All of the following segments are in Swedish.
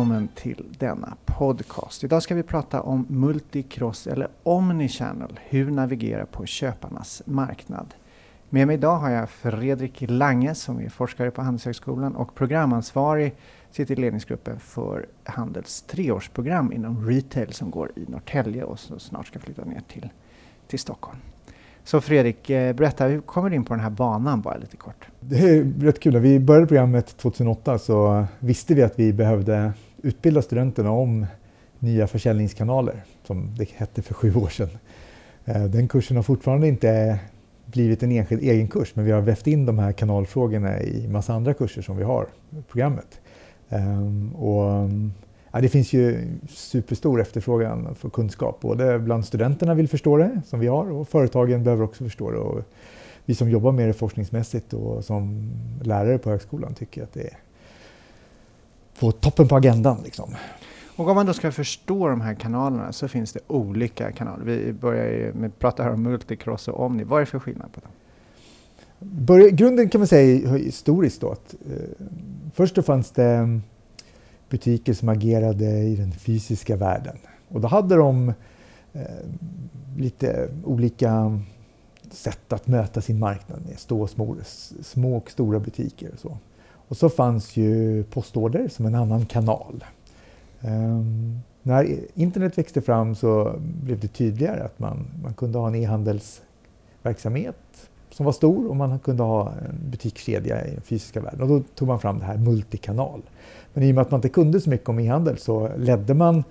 välkommen till denna podcast. Idag ska vi prata om multicross eller omnichannel, hur navigera på köparnas marknad. Med mig idag har jag Fredrik Lange som är forskare på Handelshögskolan och programansvarig sitter i ledningsgruppen för Handels treårsprogram inom retail som går i Norrtälje och som snart ska flytta ner till, till Stockholm. Så Fredrik, eh, berätta, hur kommer du in på den här banan bara lite kort? Det är rätt kul. När vi började programmet 2008 så visste vi att vi behövde utbilda studenterna om nya försäljningskanaler, som det hette för sju år sedan. Eh, den kursen har fortfarande inte blivit en enskild egen kurs, men vi har vävt in de här kanalfrågorna i massa andra kurser som vi har i programmet. Eh, och Ja, det finns ju superstor efterfrågan för kunskap. Både bland studenterna vill förstå det, som vi har, och företagen behöver också förstå det. Och vi som jobbar med det forskningsmässigt och som lärare på högskolan tycker att det är på toppen på agendan. Liksom. Och om man då ska förstå de här kanalerna så finns det olika kanaler. Vi börjar med att prata här om multicross och omni. Vad är det för skillnad på dem? Börja, grunden kan man säga historiskt då att eh, först då fanns det butiker som agerade i den fysiska världen. Och då hade de eh, lite olika sätt att möta sin marknad med stå små, små och stora butiker. Och så. Och så fanns ju postorder som en annan kanal. Um, när internet växte fram så blev det tydligare att man, man kunde ha en e-handelsverksamhet som var stor och man kunde ha en butikskedja i den fysiska världen. Och då tog man fram det här multikanal. Men i och med att man inte kunde så mycket om e-handel så ledde man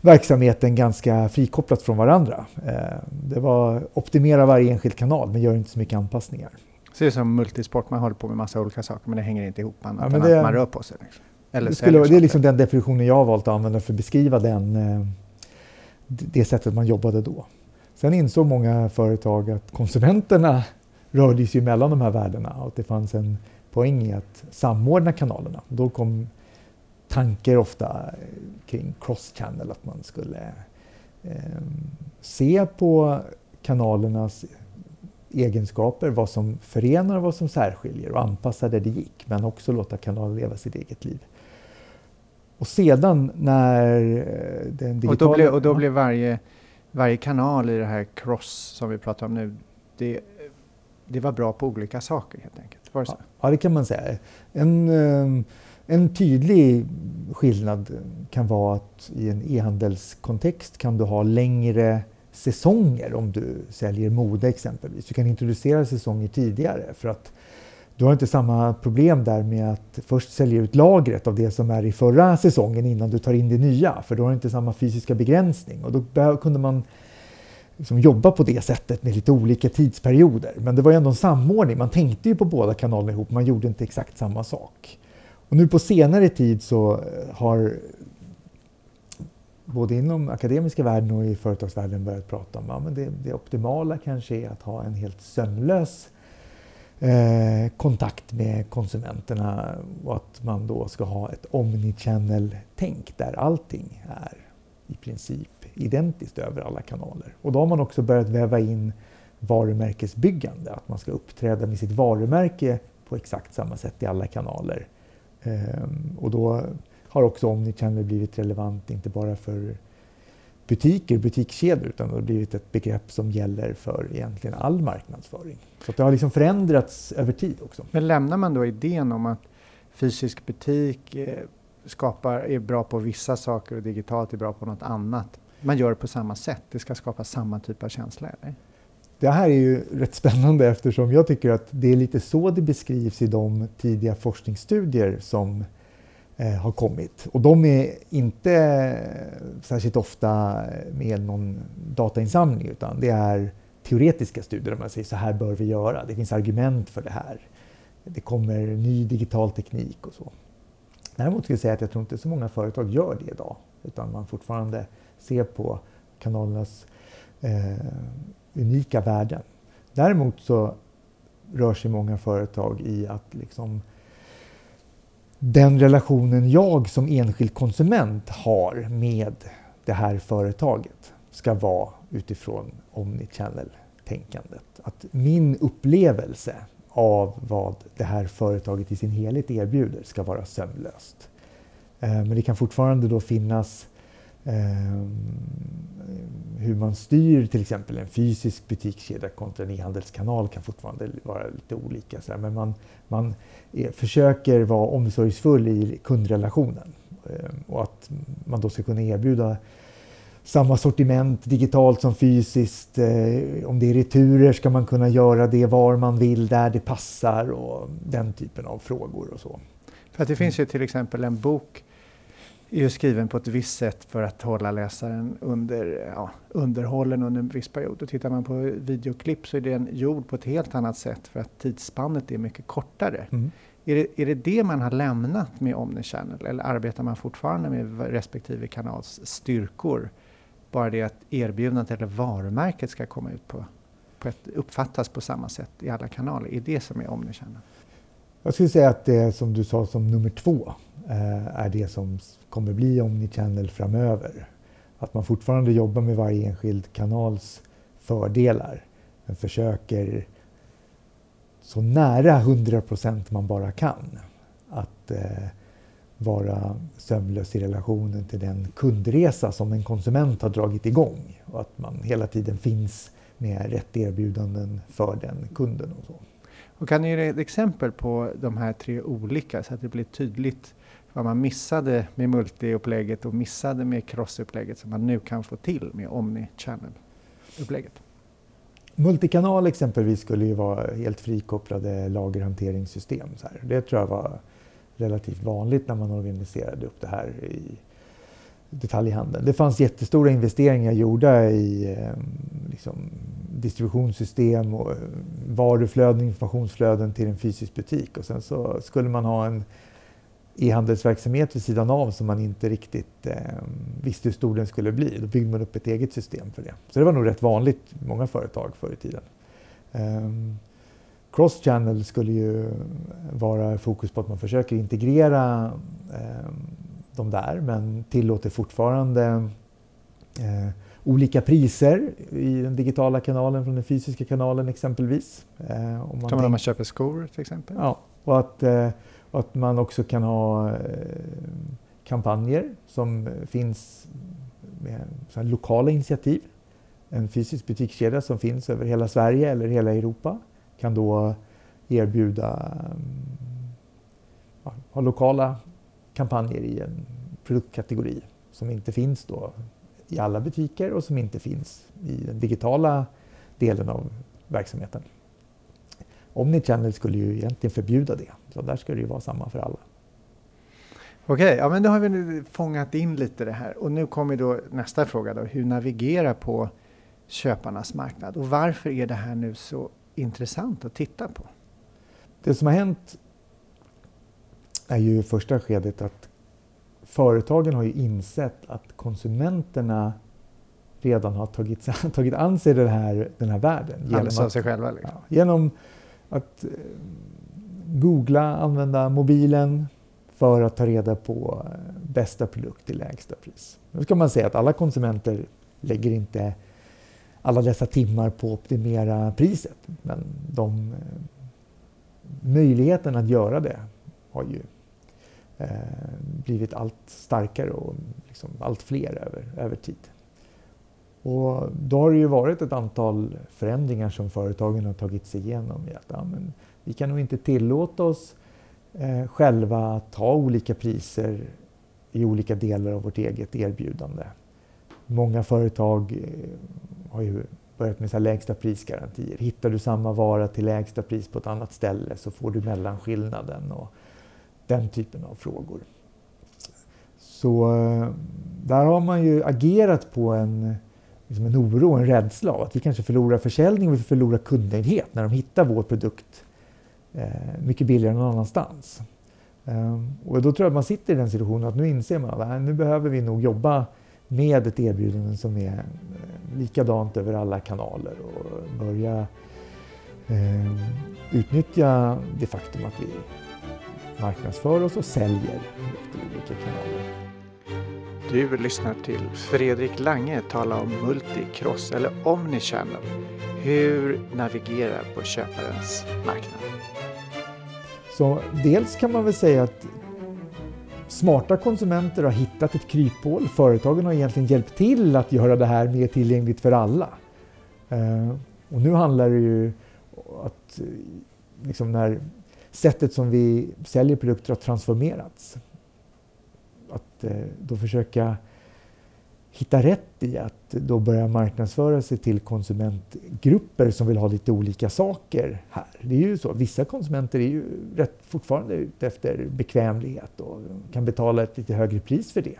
verksamheten ganska frikopplat från varandra. Ehm, det var optimera varje enskild kanal men gör inte så mycket anpassningar. Så det är som multisport, man håller på med massa olika saker men det hänger inte ihop annat ja, det, än att man rör på sig. Liksom. Eller det, skulle, det är liksom den definitionen jag har valt att använda för att beskriva den, eh, det sättet man jobbade då. Sen insåg många företag att konsumenterna rörde sig mellan de här värdena och att det fanns en poäng i att samordna kanalerna. Då kom tankar ofta kring cross-channel, att man skulle eh, se på kanalernas egenskaper, vad som förenar och vad som särskiljer och anpassa där det gick, men också låta kanalen leva sitt eget liv. Och sedan när eh, den digitala... Och då blev, och då blev varje, varje kanal i det här cross som vi pratar om nu, det, det var bra på olika saker helt enkelt? Var det så? Ja, det kan man säga. En, eh, en tydlig skillnad kan vara att i en e-handelskontext kan du ha längre säsonger om du säljer mode exempelvis. Du kan introducera säsonger tidigare för att du har inte samma problem där med att först sälja ut lagret av det som är i förra säsongen innan du tar in det nya. För då har du inte samma fysiska begränsning. Och då kunde man liksom jobba på det sättet med lite olika tidsperioder. Men det var ändå en samordning. Man tänkte ju på båda kanalerna ihop, man gjorde inte exakt samma sak. Och nu på senare tid så eh, har både inom akademiska världen och i företagsvärlden börjat prata om att ja, det, det optimala kanske är att ha en helt sömlös eh, kontakt med konsumenterna och att man då ska ha ett omnichannel-tänk där allting är i princip identiskt över alla kanaler. Och då har man också börjat väva in varumärkesbyggande, att man ska uppträda med sitt varumärke på exakt samma sätt i alla kanaler. Eh, och då har också omnichannel blivit relevant, inte bara för butiker, butikskedjor, utan det har blivit ett begrepp som gäller för egentligen all marknadsföring. Så det har liksom förändrats över tid också. Men lämnar man då idén om att fysisk butik eh, skapar, är bra på vissa saker och digitalt är bra på något annat? Man gör det på samma sätt, det ska skapa samma typ av känsla? Eller? Det här är ju rätt spännande eftersom jag tycker att det är lite så det beskrivs i de tidiga forskningsstudier som Eh, har kommit. Och de är inte särskilt ofta med någon datainsamling utan det är teoretiska studier där man säger så här bör vi göra. Det finns argument för det här. Det kommer ny digital teknik och så. Däremot skulle jag säga att jag tror inte så många företag gör det idag utan man fortfarande ser på kanalernas eh, unika värden. Däremot så rör sig många företag i att liksom den relationen jag som enskild konsument har med det här företaget ska vara utifrån omnichannel-tänkandet. Att min upplevelse av vad det här företaget i sin helhet erbjuder ska vara sömlöst. Eh, men det kan fortfarande då finnas Ehm, hur man styr till exempel en fysisk butikskedja kontra en e-handelskanal kan fortfarande vara lite olika. Så här. Men man, man är, försöker vara omsorgsfull i kundrelationen ehm, och att man då ska kunna erbjuda samma sortiment digitalt som fysiskt. Eh, om det är returer ska man kunna göra det var man vill, där det passar och den typen av frågor och så. För att det finns ju till exempel en bok är ju skriven på ett visst sätt för att hålla läsaren under, ja, underhållen under en viss period. Och tittar man på videoklipp så är den gjord på ett helt annat sätt för att tidsspannet är mycket kortare. Mm. Är, det, är det det man har lämnat med Omnichannel eller arbetar man fortfarande med respektive kanals styrkor? Bara det att erbjudandet eller varumärket ska komma ut på, på ett, uppfattas på samma sätt i alla kanaler. Är det som är Omnichannel? Jag skulle säga att det som du sa som nummer två Eh, är det som kommer bli Omnichannel framöver. Att man fortfarande jobbar med varje enskild kanals fördelar men försöker så nära 100 procent man bara kan att eh, vara sömlös i relationen till den kundresa som en konsument har dragit igång och att man hela tiden finns med rätt erbjudanden för den kunden. Och så. Och kan du ge ett exempel på de här tre olika så att det blir tydligt vad man missade med multiupplägget och missade med crossupplägget som man nu kan få till med omni-channel-upplägget? Multikanal exempelvis skulle ju vara helt frikopplade lagerhanteringssystem. Så här. Det tror jag var relativt vanligt när man organiserade upp det här i detaljhandeln. Det fanns jättestora investeringar gjorda i ehm, liksom, distributionssystem och varuflöden, informationsflöden till en fysisk butik och sen så skulle man ha en e-handelsverksamhet vid sidan av som man inte riktigt eh, visste hur stor den skulle bli. Då byggde man upp ett eget system för det. Så det var nog rätt vanligt i många företag förr i tiden. Um, Cross-channel skulle ju vara fokus på att man försöker integrera eh, de där men tillåter fortfarande eh, olika priser i den digitala kanalen från den fysiska kanalen exempelvis. Eh, om man Som när man köper skor till exempel? Ja, och att, eh, att man också kan ha eh, kampanjer som finns med lokala initiativ. En fysisk butikskedja som finns över hela Sverige eller hela Europa kan då erbjuda mm, ja, ha lokala kampanjer i en produktkategori som inte finns då i alla butiker och som inte finns i den digitala delen av verksamheten. Omnichannel skulle ju egentligen förbjuda det, så där ska det ju vara samma för alla. Okej, okay, ja, men då har vi fångat in lite det här och nu kommer då nästa fråga då, hur navigera på köparnas marknad och varför är det här nu så intressant att titta på? Det som har hänt är ju i första skedet att företagen har ju insett att konsumenterna redan har tagit, tagit an sig den här, den här världen. Genom att, sig själva? Liksom. Ja, genom att eh, googla, använda mobilen för att ta reda på eh, bästa produkt till lägsta pris. Nu ska man säga att alla konsumenter lägger inte alla dessa timmar på att optimera priset. Men de, eh, möjligheten att göra det har ju eh, blivit allt starkare och liksom allt fler över, över tid. Och då har det ju varit ett antal förändringar som företagen har tagit sig igenom. I att, ja, men vi kan nog inte tillåta oss eh, själva att ta olika priser i olika delar av vårt eget erbjudande. Många företag eh, har ju börjat med så lägsta prisgarantier. Hittar du samma vara till lägsta pris på ett annat ställe så får du mellanskillnaden och den typen av frågor. Så eh, där har man ju agerat på en, liksom en oro, en rädsla av att vi kanske förlorar försäljning och vi förlorar kundnöjdhet när de hittar vår produkt eh, mycket billigare någon annanstans. Ehm, och då tror jag att man sitter i den situationen att nu inser man att nu behöver vi nog jobba med ett erbjudande som är eh, likadant över alla kanaler och börja eh, utnyttja det faktum att vi marknadsför oss och säljer efter olika kanaler. Du lyssnar till Fredrik Lange tala om multicross eller omnichannel. Hur navigera på köparens marknad. Så dels kan man väl säga att smarta konsumenter har hittat ett kryphål. Företagen har egentligen hjälpt till att göra det här mer tillgängligt för alla. Eh, och nu handlar det ju om att eh, liksom när sättet som vi säljer produkter har transformerats. Att eh, då försöka hitta rätt i att då börja marknadsföra sig till konsumentgrupper som vill ha lite olika saker här. Det är ju så, vissa konsumenter är ju rätt fortfarande ute efter bekvämlighet och kan betala ett lite högre pris för det.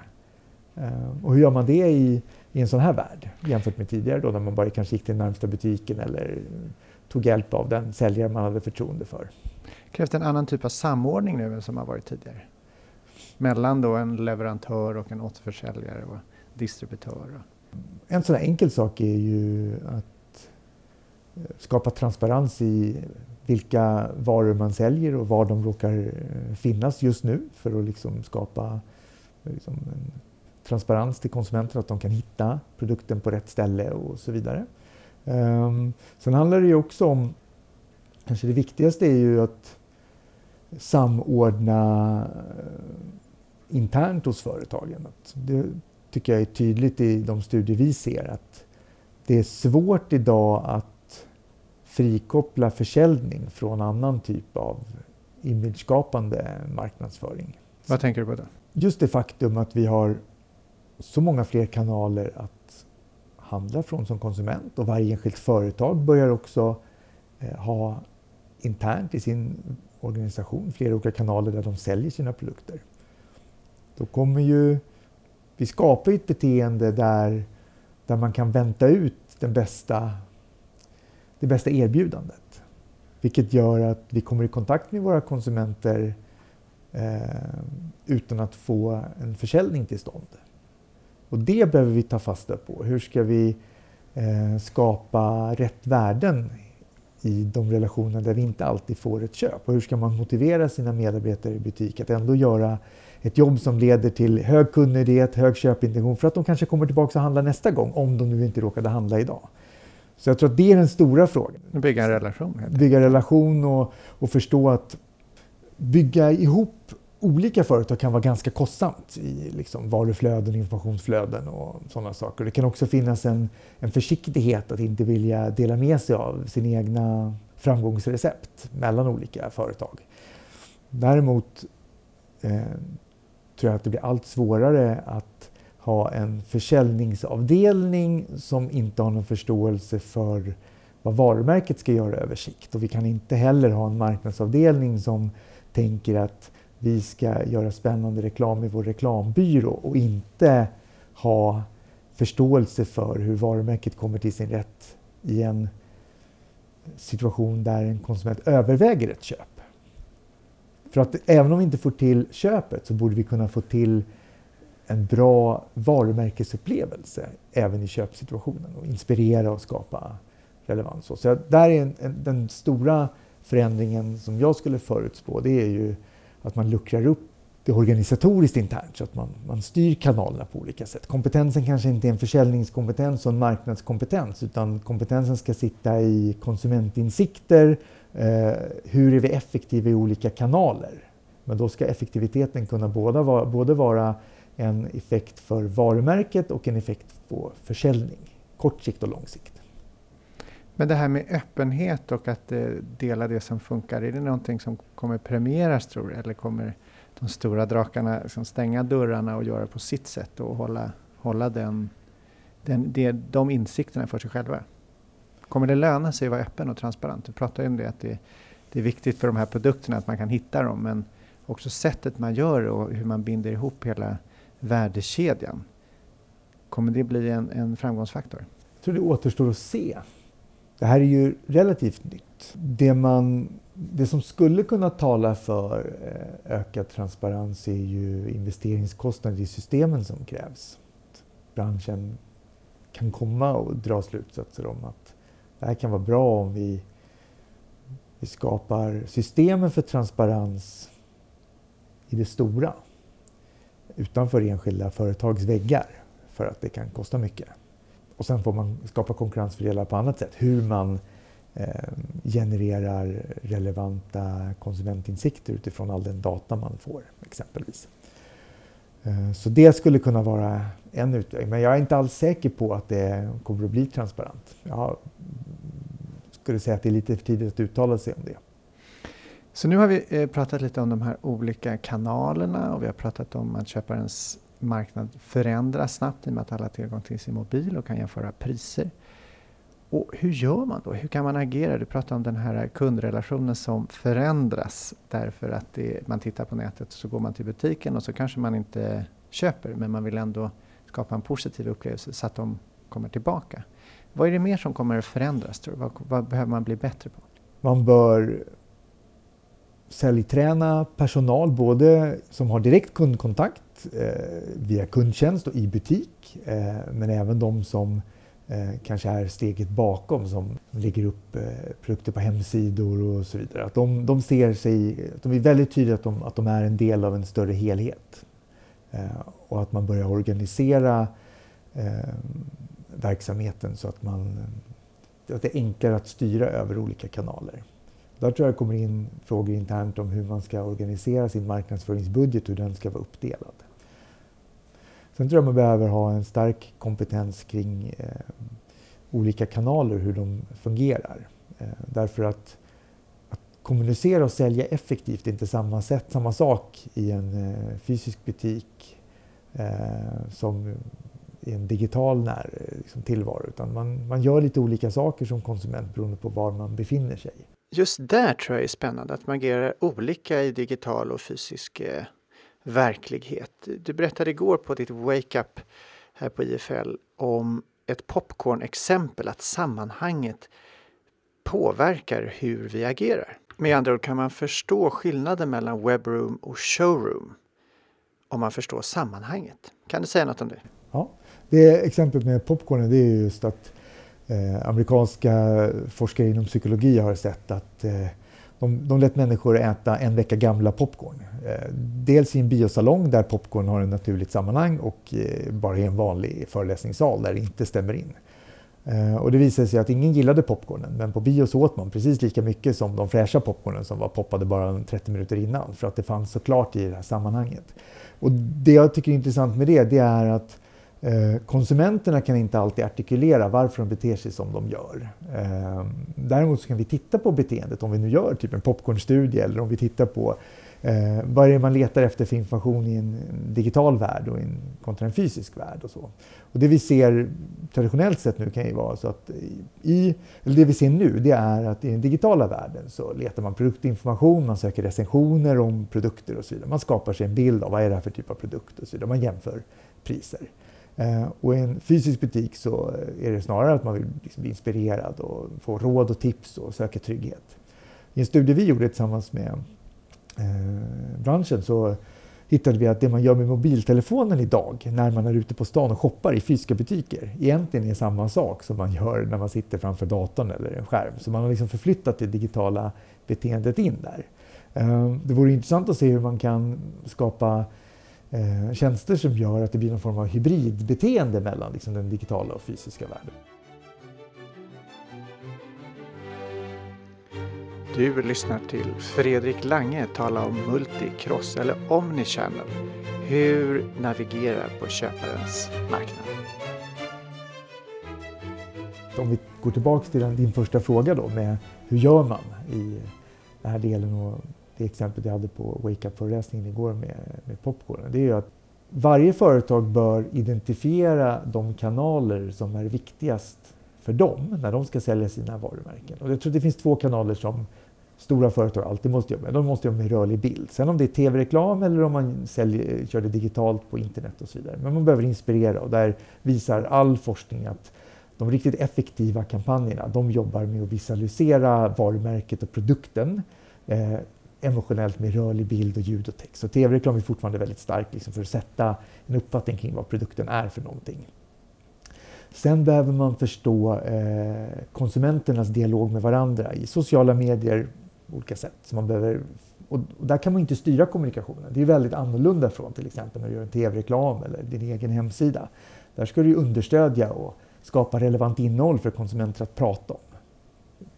Eh, och hur gör man det i, i en sån här värld jämfört med tidigare då när man bara kanske gick till närmsta butiken eller tog hjälp av den säljare man hade förtroende för. Krävs det en annan typ av samordning nu än som har varit tidigare? Mellan då en leverantör och en återförsäljare? Och distributör? En sån enkel sak är ju att eh, skapa transparens i vilka varor man säljer och var de råkar eh, finnas just nu för att liksom skapa eh, liksom en transparens till konsumenter att de kan hitta produkten på rätt ställe och så vidare. Um, sen handlar det ju också om, kanske det viktigaste är ju att samordna internt hos företagen. Det, tycker jag är tydligt i de studier vi ser att det är svårt idag att frikoppla försäljning från annan typ av imageskapande marknadsföring. Vad tänker du på då? Just det faktum att vi har så många fler kanaler att handla från som konsument och varje enskilt företag börjar också eh, ha internt i sin organisation flera olika kanaler där de säljer sina produkter. Då kommer ju vi skapar ett beteende där, där man kan vänta ut den bästa, det bästa erbjudandet. Vilket gör att vi kommer i kontakt med våra konsumenter eh, utan att få en försäljning till stånd. Och det behöver vi ta fasta på. Hur ska vi eh, skapa rätt värden i de relationer där vi inte alltid får ett köp? Och hur ska man motivera sina medarbetare i butik att ändå göra ett jobb som leder till hög kundnöjdhet, hög köpintention för att de kanske kommer tillbaka och handlar nästa gång om de nu inte råkade handla idag. Så jag tror att det är den stora frågan. Bygga en relation. Bygga relation och, och förstå att bygga ihop olika företag kan vara ganska kostsamt i liksom varuflöden, informationsflöden och sådana saker. Det kan också finnas en, en försiktighet att inte vilja dela med sig av sina egna framgångsrecept mellan olika företag. Däremot eh, tror jag att det blir allt svårare att ha en försäljningsavdelning som inte har någon förståelse för vad varumärket ska göra över sikt. Och vi kan inte heller ha en marknadsavdelning som tänker att vi ska göra spännande reklam i vår reklambyrå och inte ha förståelse för hur varumärket kommer till sin rätt i en situation där en konsument överväger ett köp. För att även om vi inte får till köpet så borde vi kunna få till en bra varumärkesupplevelse även i köpsituationen och inspirera och skapa relevans. Så där är en, en, den stora förändringen som jag skulle förutspå det är ju att man luckrar upp det organisatoriskt internt så att man, man styr kanalerna på olika sätt. Kompetensen kanske inte är en försäljningskompetens och en marknadskompetens utan kompetensen ska sitta i konsumentinsikter, eh, hur är vi effektiva i olika kanaler? Men då ska effektiviteten kunna både vara, både vara en effekt för varumärket och en effekt på försäljning, kort sikt och lång sikt. Men det här med öppenhet och att eh, dela det som funkar, är det någonting som kommer premieras tror du? Eller kommer de stora drakarna liksom stänga dörrarna och göra på sitt sätt och hålla, hålla den, den, de, de insikterna för sig själva? Kommer det löna sig att vara öppen och transparent? Du pratar ju om det att det, det är viktigt för de här produkterna att man kan hitta dem men också sättet man gör och hur man binder ihop hela värdekedjan. Kommer det bli en, en framgångsfaktor? Jag tror det återstår att se. Det här är ju relativt nytt. Det, man, det som skulle kunna tala för eh, ökad transparens är ju investeringskostnader i systemen som krävs. Branschen kan komma och dra slutsatser om att det här kan vara bra om vi, vi skapar systemen för transparens i det stora utanför enskilda företags väggar för att det kan kosta mycket. Och sen får man skapa konkurrensfördelar på annat sätt. Hur man eh, genererar relevanta konsumentinsikter utifrån all den data man får exempelvis. Eh, så det skulle kunna vara en utväg. Men jag är inte alls säker på att det kommer att bli transparent. Jag skulle säga att det är lite för tidigt att uttala sig om det. Så nu har vi eh, pratat lite om de här olika kanalerna och vi har pratat om att köparens marknad förändras snabbt i och med att alla har tillgång till sin mobil och kan jämföra priser. Och hur gör man då? Hur kan man agera? Du pratar om den här kundrelationen som förändras därför att det, man tittar på nätet och så går man till butiken och så kanske man inte köper men man vill ändå skapa en positiv upplevelse så att de kommer tillbaka. Vad är det mer som kommer att förändras? Tror du? Vad, vad behöver man bli bättre på? Man bör säljträna personal både som har direkt kundkontakt eh, via kundtjänst och i butik eh, men även de som eh, kanske är steget bakom som lägger upp eh, produkter på hemsidor och så vidare. Att de, de ser sig, de är väldigt tydliga att de, att de är en del av en större helhet. Eh, och att man börjar organisera eh, verksamheten så att, man, att det är enklare att styra över olika kanaler. Där tror jag det kommer in frågor internt om hur man ska organisera sin marknadsföringsbudget och hur den ska vara uppdelad. Sen tror jag man behöver ha en stark kompetens kring eh, olika kanaler, hur de fungerar. Eh, därför att, att kommunicera och sälja effektivt är inte samma, sätt, samma sak i en eh, fysisk butik eh, som i en digital när, eh, liksom, tillvaro. Utan man, man gör lite olika saker som konsument beroende på var man befinner sig. Just där tror jag är spännande, att man agerar olika i digital och fysisk eh, verklighet. Du berättade igår på ditt Wake Up här på IFL om ett popcorn-exempel, att sammanhanget påverkar hur vi agerar. Med andra ord kan man förstå skillnaden mellan webroom och showroom om man förstår sammanhanget. Kan du säga något om det? Det exemplet med popcornen det är just att eh, amerikanska forskare inom psykologi har sett att eh, de, de lät människor äta en vecka gamla popcorn. Eh, dels i en biosalong där popcorn har ett naturligt sammanhang och eh, bara i en vanlig föreläsningssal där det inte stämmer in. Eh, och det visade sig att ingen gillade popcornen men på bio så åt man precis lika mycket som de fräscha popcornen som var poppade bara 30 minuter innan för att det fanns så klart i det här sammanhanget. Och det jag tycker är intressant med det, det är att Eh, Eh, konsumenterna kan inte alltid artikulera varför de beter sig som de gör. Eh, däremot så kan vi titta på beteendet om vi nu gör typ en popcornstudie eller om vi tittar på eh, vad är det man letar efter för information i en digital värld och en, kontra en fysisk värld. Och så. Och det vi ser traditionellt sett nu kan ju vara så att i, eller det vi ser nu det är att i den digitala världen så letar man produktinformation, man söker recensioner om produkter och så vidare. Man skapar sig en bild av vad är det här för typ av produkt och så vidare. Man jämför priser. Eh, och i en fysisk butik så eh, är det snarare att man vill liksom bli inspirerad och få råd och tips och söka trygghet. I en studie vi gjorde tillsammans med eh, branschen så hittade vi att det man gör med mobiltelefonen idag när man är ute på stan och shoppar i fysiska butiker egentligen är samma sak som man gör när man sitter framför datorn eller en skärm. Så man har liksom förflyttat det digitala beteendet in där. Eh, det vore intressant att se hur man kan skapa eh, tjänster som gör att det blir någon form av hybridbeteende mellan liksom, den digitala och fysiska världen. Du lyssnar till Fredrik Lange tala om multicross eller omnichannel. Hur navigera på köparens marknad. Om vi går tillbaks till din första fråga då med hur gör man i den här delen och det exempel jag hade på Wake Up-föreläsningen igår med, med popcornen, det är ju att varje företag bör identifiera de kanaler som är viktigast för dem när de ska sälja sina varumärken. Och jag tror det finns två kanaler som stora företag alltid måste jobba med. De måste jobba med rörlig bild. Sen om det är tv-reklam eller om man säljer, kör det digitalt på internet och så vidare. Men man behöver inspirera och där visar all forskning att de riktigt effektiva kampanjerna, de jobbar med att visualisera varumärket och produkten eh, emotionellt med rörlig bild och ljud och text. Så tv-reklam är fortfarande väldigt stark liksom för att sätta en uppfattning kring vad produkten är för någonting. Sen behöver man förstå eh, konsumenternas dialog med varandra i sociala medier på olika sätt. Så man behöver, och där kan man inte styra kommunikationen. Det är väldigt annorlunda från till exempel när du gör en tv-reklam eller din egen hemsida. Där ska du understödja och skapa relevant innehåll för konsumenter att prata om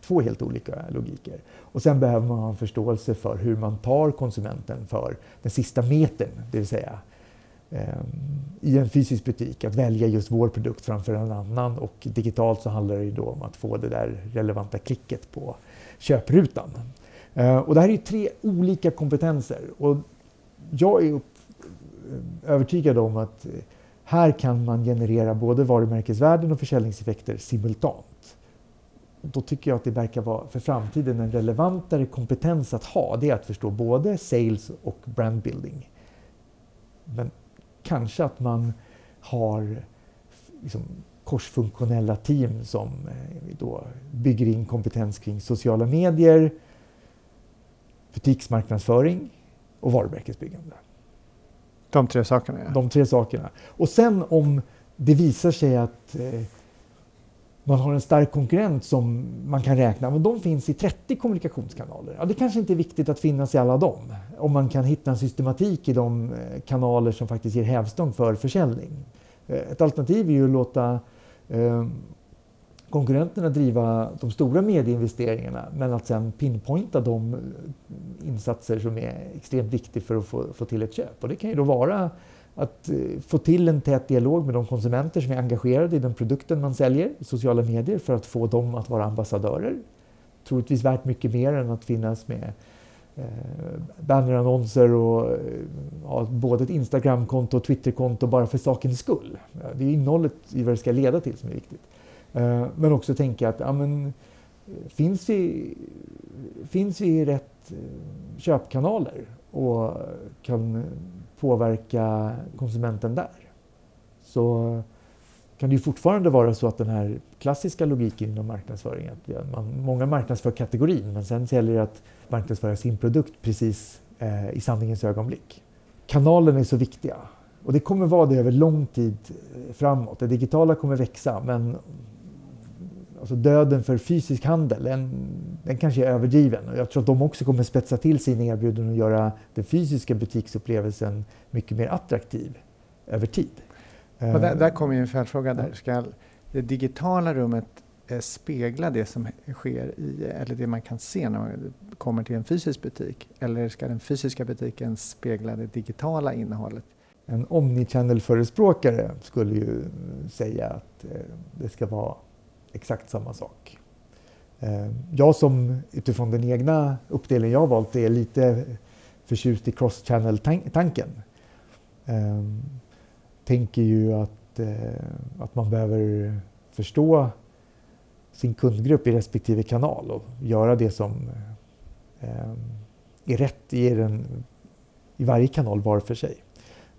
två helt olika logiker. Och sen behöver man ha en förståelse för hur man tar konsumenten för den sista metern, det vill säga eh, i en fysisk butik att välja just vår produkt framför en annan och digitalt så handlar det ju då om att få det där relevanta klicket på köprutan. Eh, och det här är tre olika kompetenser och jag är upp, eh, övertygad om att eh, här kan man generera både varumärkesvärden och försäljningseffekter simultant. Då tycker jag att det verkar vara för framtiden en relevantare kompetens att ha. Det är att förstå både sales och brandbuilding. Men kanske att man har liksom, korsfunktionella team som eh, då bygger in kompetens kring sociala medier, butiksmarknadsföring och varumärkesbyggande. De tre sakerna? Ja. De tre sakerna. Och sen om det visar sig att eh, man har en stark konkurrent som man kan räkna men de finns i 30 kommunikationskanaler. Ja, det kanske inte är viktigt att finnas i alla dem. Om man kan hitta en systematik i de eh, kanaler som faktiskt ger hävstång för försäljning. Eh, ett alternativ är ju att låta eh, konkurrenterna driva de stora medieinvesteringarna men att sen pinpointa de eh, insatser som är extremt viktiga för att få, få till ett köp. Och det kan ju då vara att eh, få till en tät dialog med de konsumenter som är engagerade i den produkten man säljer i sociala medier för att få dem att vara ambassadörer. Troligtvis värt mycket mer än att finnas med eh, bannerannonser och eh, ja, både ett Instagramkonto och Twitterkonto bara för sakens skull. Det är innehållet i vad det ska leda till som är viktigt. Eh, men också tänka att ja, men, eh, finns, vi, finns vi i rätt köpkanaler och kan påverka konsumenten där så kan det ju fortfarande vara så att den här klassiska logiken inom marknadsföring, att man, många marknadsför kategorin men sen gäller det att marknadsföra sin produkt precis eh, i sanningens ögonblick. Kanalerna är så viktiga och det kommer vara det över lång tid eh, framåt. Det digitala kommer växa men alltså döden för fysisk handel, den, den kanske är överdriven. Och jag tror att de också kommer spetsa till sina erbjudanden och göra den fysiska butiksupplevelsen mycket mer attraktiv över tid. Och där, där kommer ju en följdfråga. Där. Ska det digitala rummet eh, spegla det som sker i, eller det man kan se när man kommer till en fysisk butik? Eller ska den fysiska butiken spegla det digitala innehållet? En omnichannel-förespråkare skulle ju säga att eh, det ska vara exakt samma sak. Eh, jag som utifrån den egna uppdelningen jag valt är lite förtjust i cross-channel-tanken. Eh, tänker ju att, eh, att man behöver förstå sin kundgrupp i respektive kanal och göra det som är rätt i, den, i varje kanal var för sig.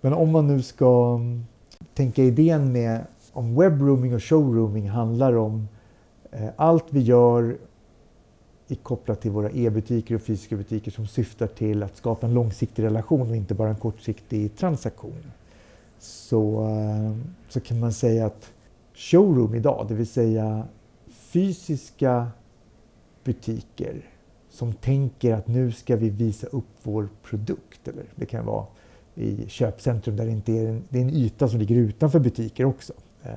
Men om man nu ska mm, tänka idén med om webrooming och showrooming handlar om eh, allt vi gör kopplat till våra e-butiker och fysiska butiker som syftar till att skapa en långsiktig relation och inte bara en kortsiktig transaktion. Så, eh, så kan man säga att showroom idag, det vill säga fysiska butiker som tänker att nu ska vi visa upp vår produkt. Eller det kan vara i köpcentrum där det inte är en, det är en yta som ligger utanför butiker också. Eh,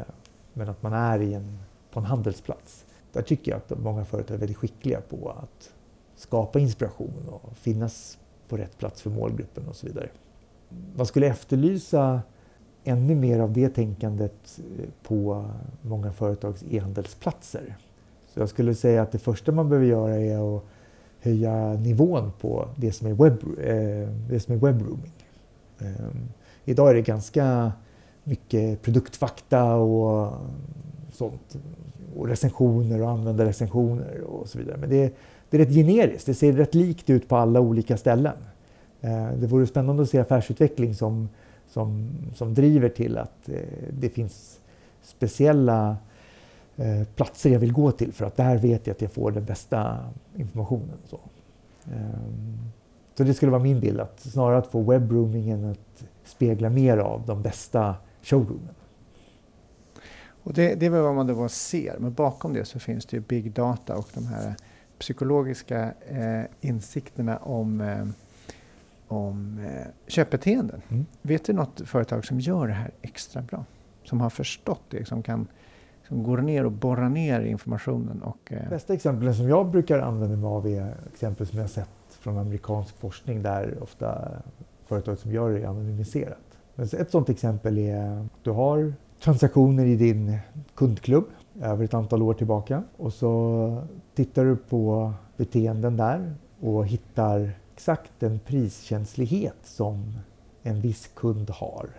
men att man är i en, på en handelsplats. Där tycker jag att många företag är väldigt skickliga på att skapa inspiration och finnas på rätt plats för målgruppen och så vidare. Man skulle efterlysa ännu mer av det tänkandet eh, på många företags e-handelsplatser. Så jag skulle säga att det första man behöver göra är att höja nivån på det som är, webb, eh, det som är webrooming. Ehm, idag är det ganska mycket produktfakta och sånt. Och recensioner och användarrecensioner och så vidare. Men det är, det är rätt generiskt. Det ser rätt likt ut på alla olika ställen. Eh, det vore spännande att se affärsutveckling som, som, som driver till att eh, det finns speciella eh, platser jag vill gå till för att där vet jag att jag får den bästa informationen. Så, så det skulle vara min bild, att snarare att få webbroomingen att spegla mer av de bästa showroomen. Och det, det är väl vad man då ser, men bakom det så finns det ju big data och de här psykologiska eh, insikterna om, eh, om eh, köpbeteenden. Mm. Vet du något företag som gör det här extra bra? Som har förstått det, som kan som går ner och borrar ner informationen. Och, eh... Bästa exemplen som jag brukar använda mig av är exempel som jag sett från amerikansk forskning där ofta företag som gör det är anonymiserat. Ett sådant exempel är att du har transaktioner i din kundklubb över ett antal år tillbaka och så tittar du på beteenden där och hittar exakt den priskänslighet som en viss kund har.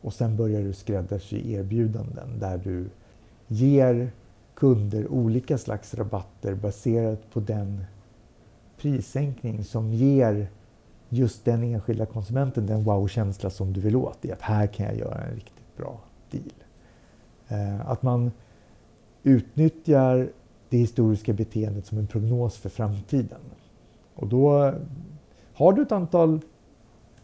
Och sen börjar du skräddarsy erbjudanden där du ger kunder olika slags rabatter baserat på den prissänkning som ger just den enskilda konsumenten den wow-känsla som du vill åt i att här kan jag göra en riktigt bra deal. Eh, att man utnyttjar det historiska beteendet som en prognos för framtiden. Och då har du ett antal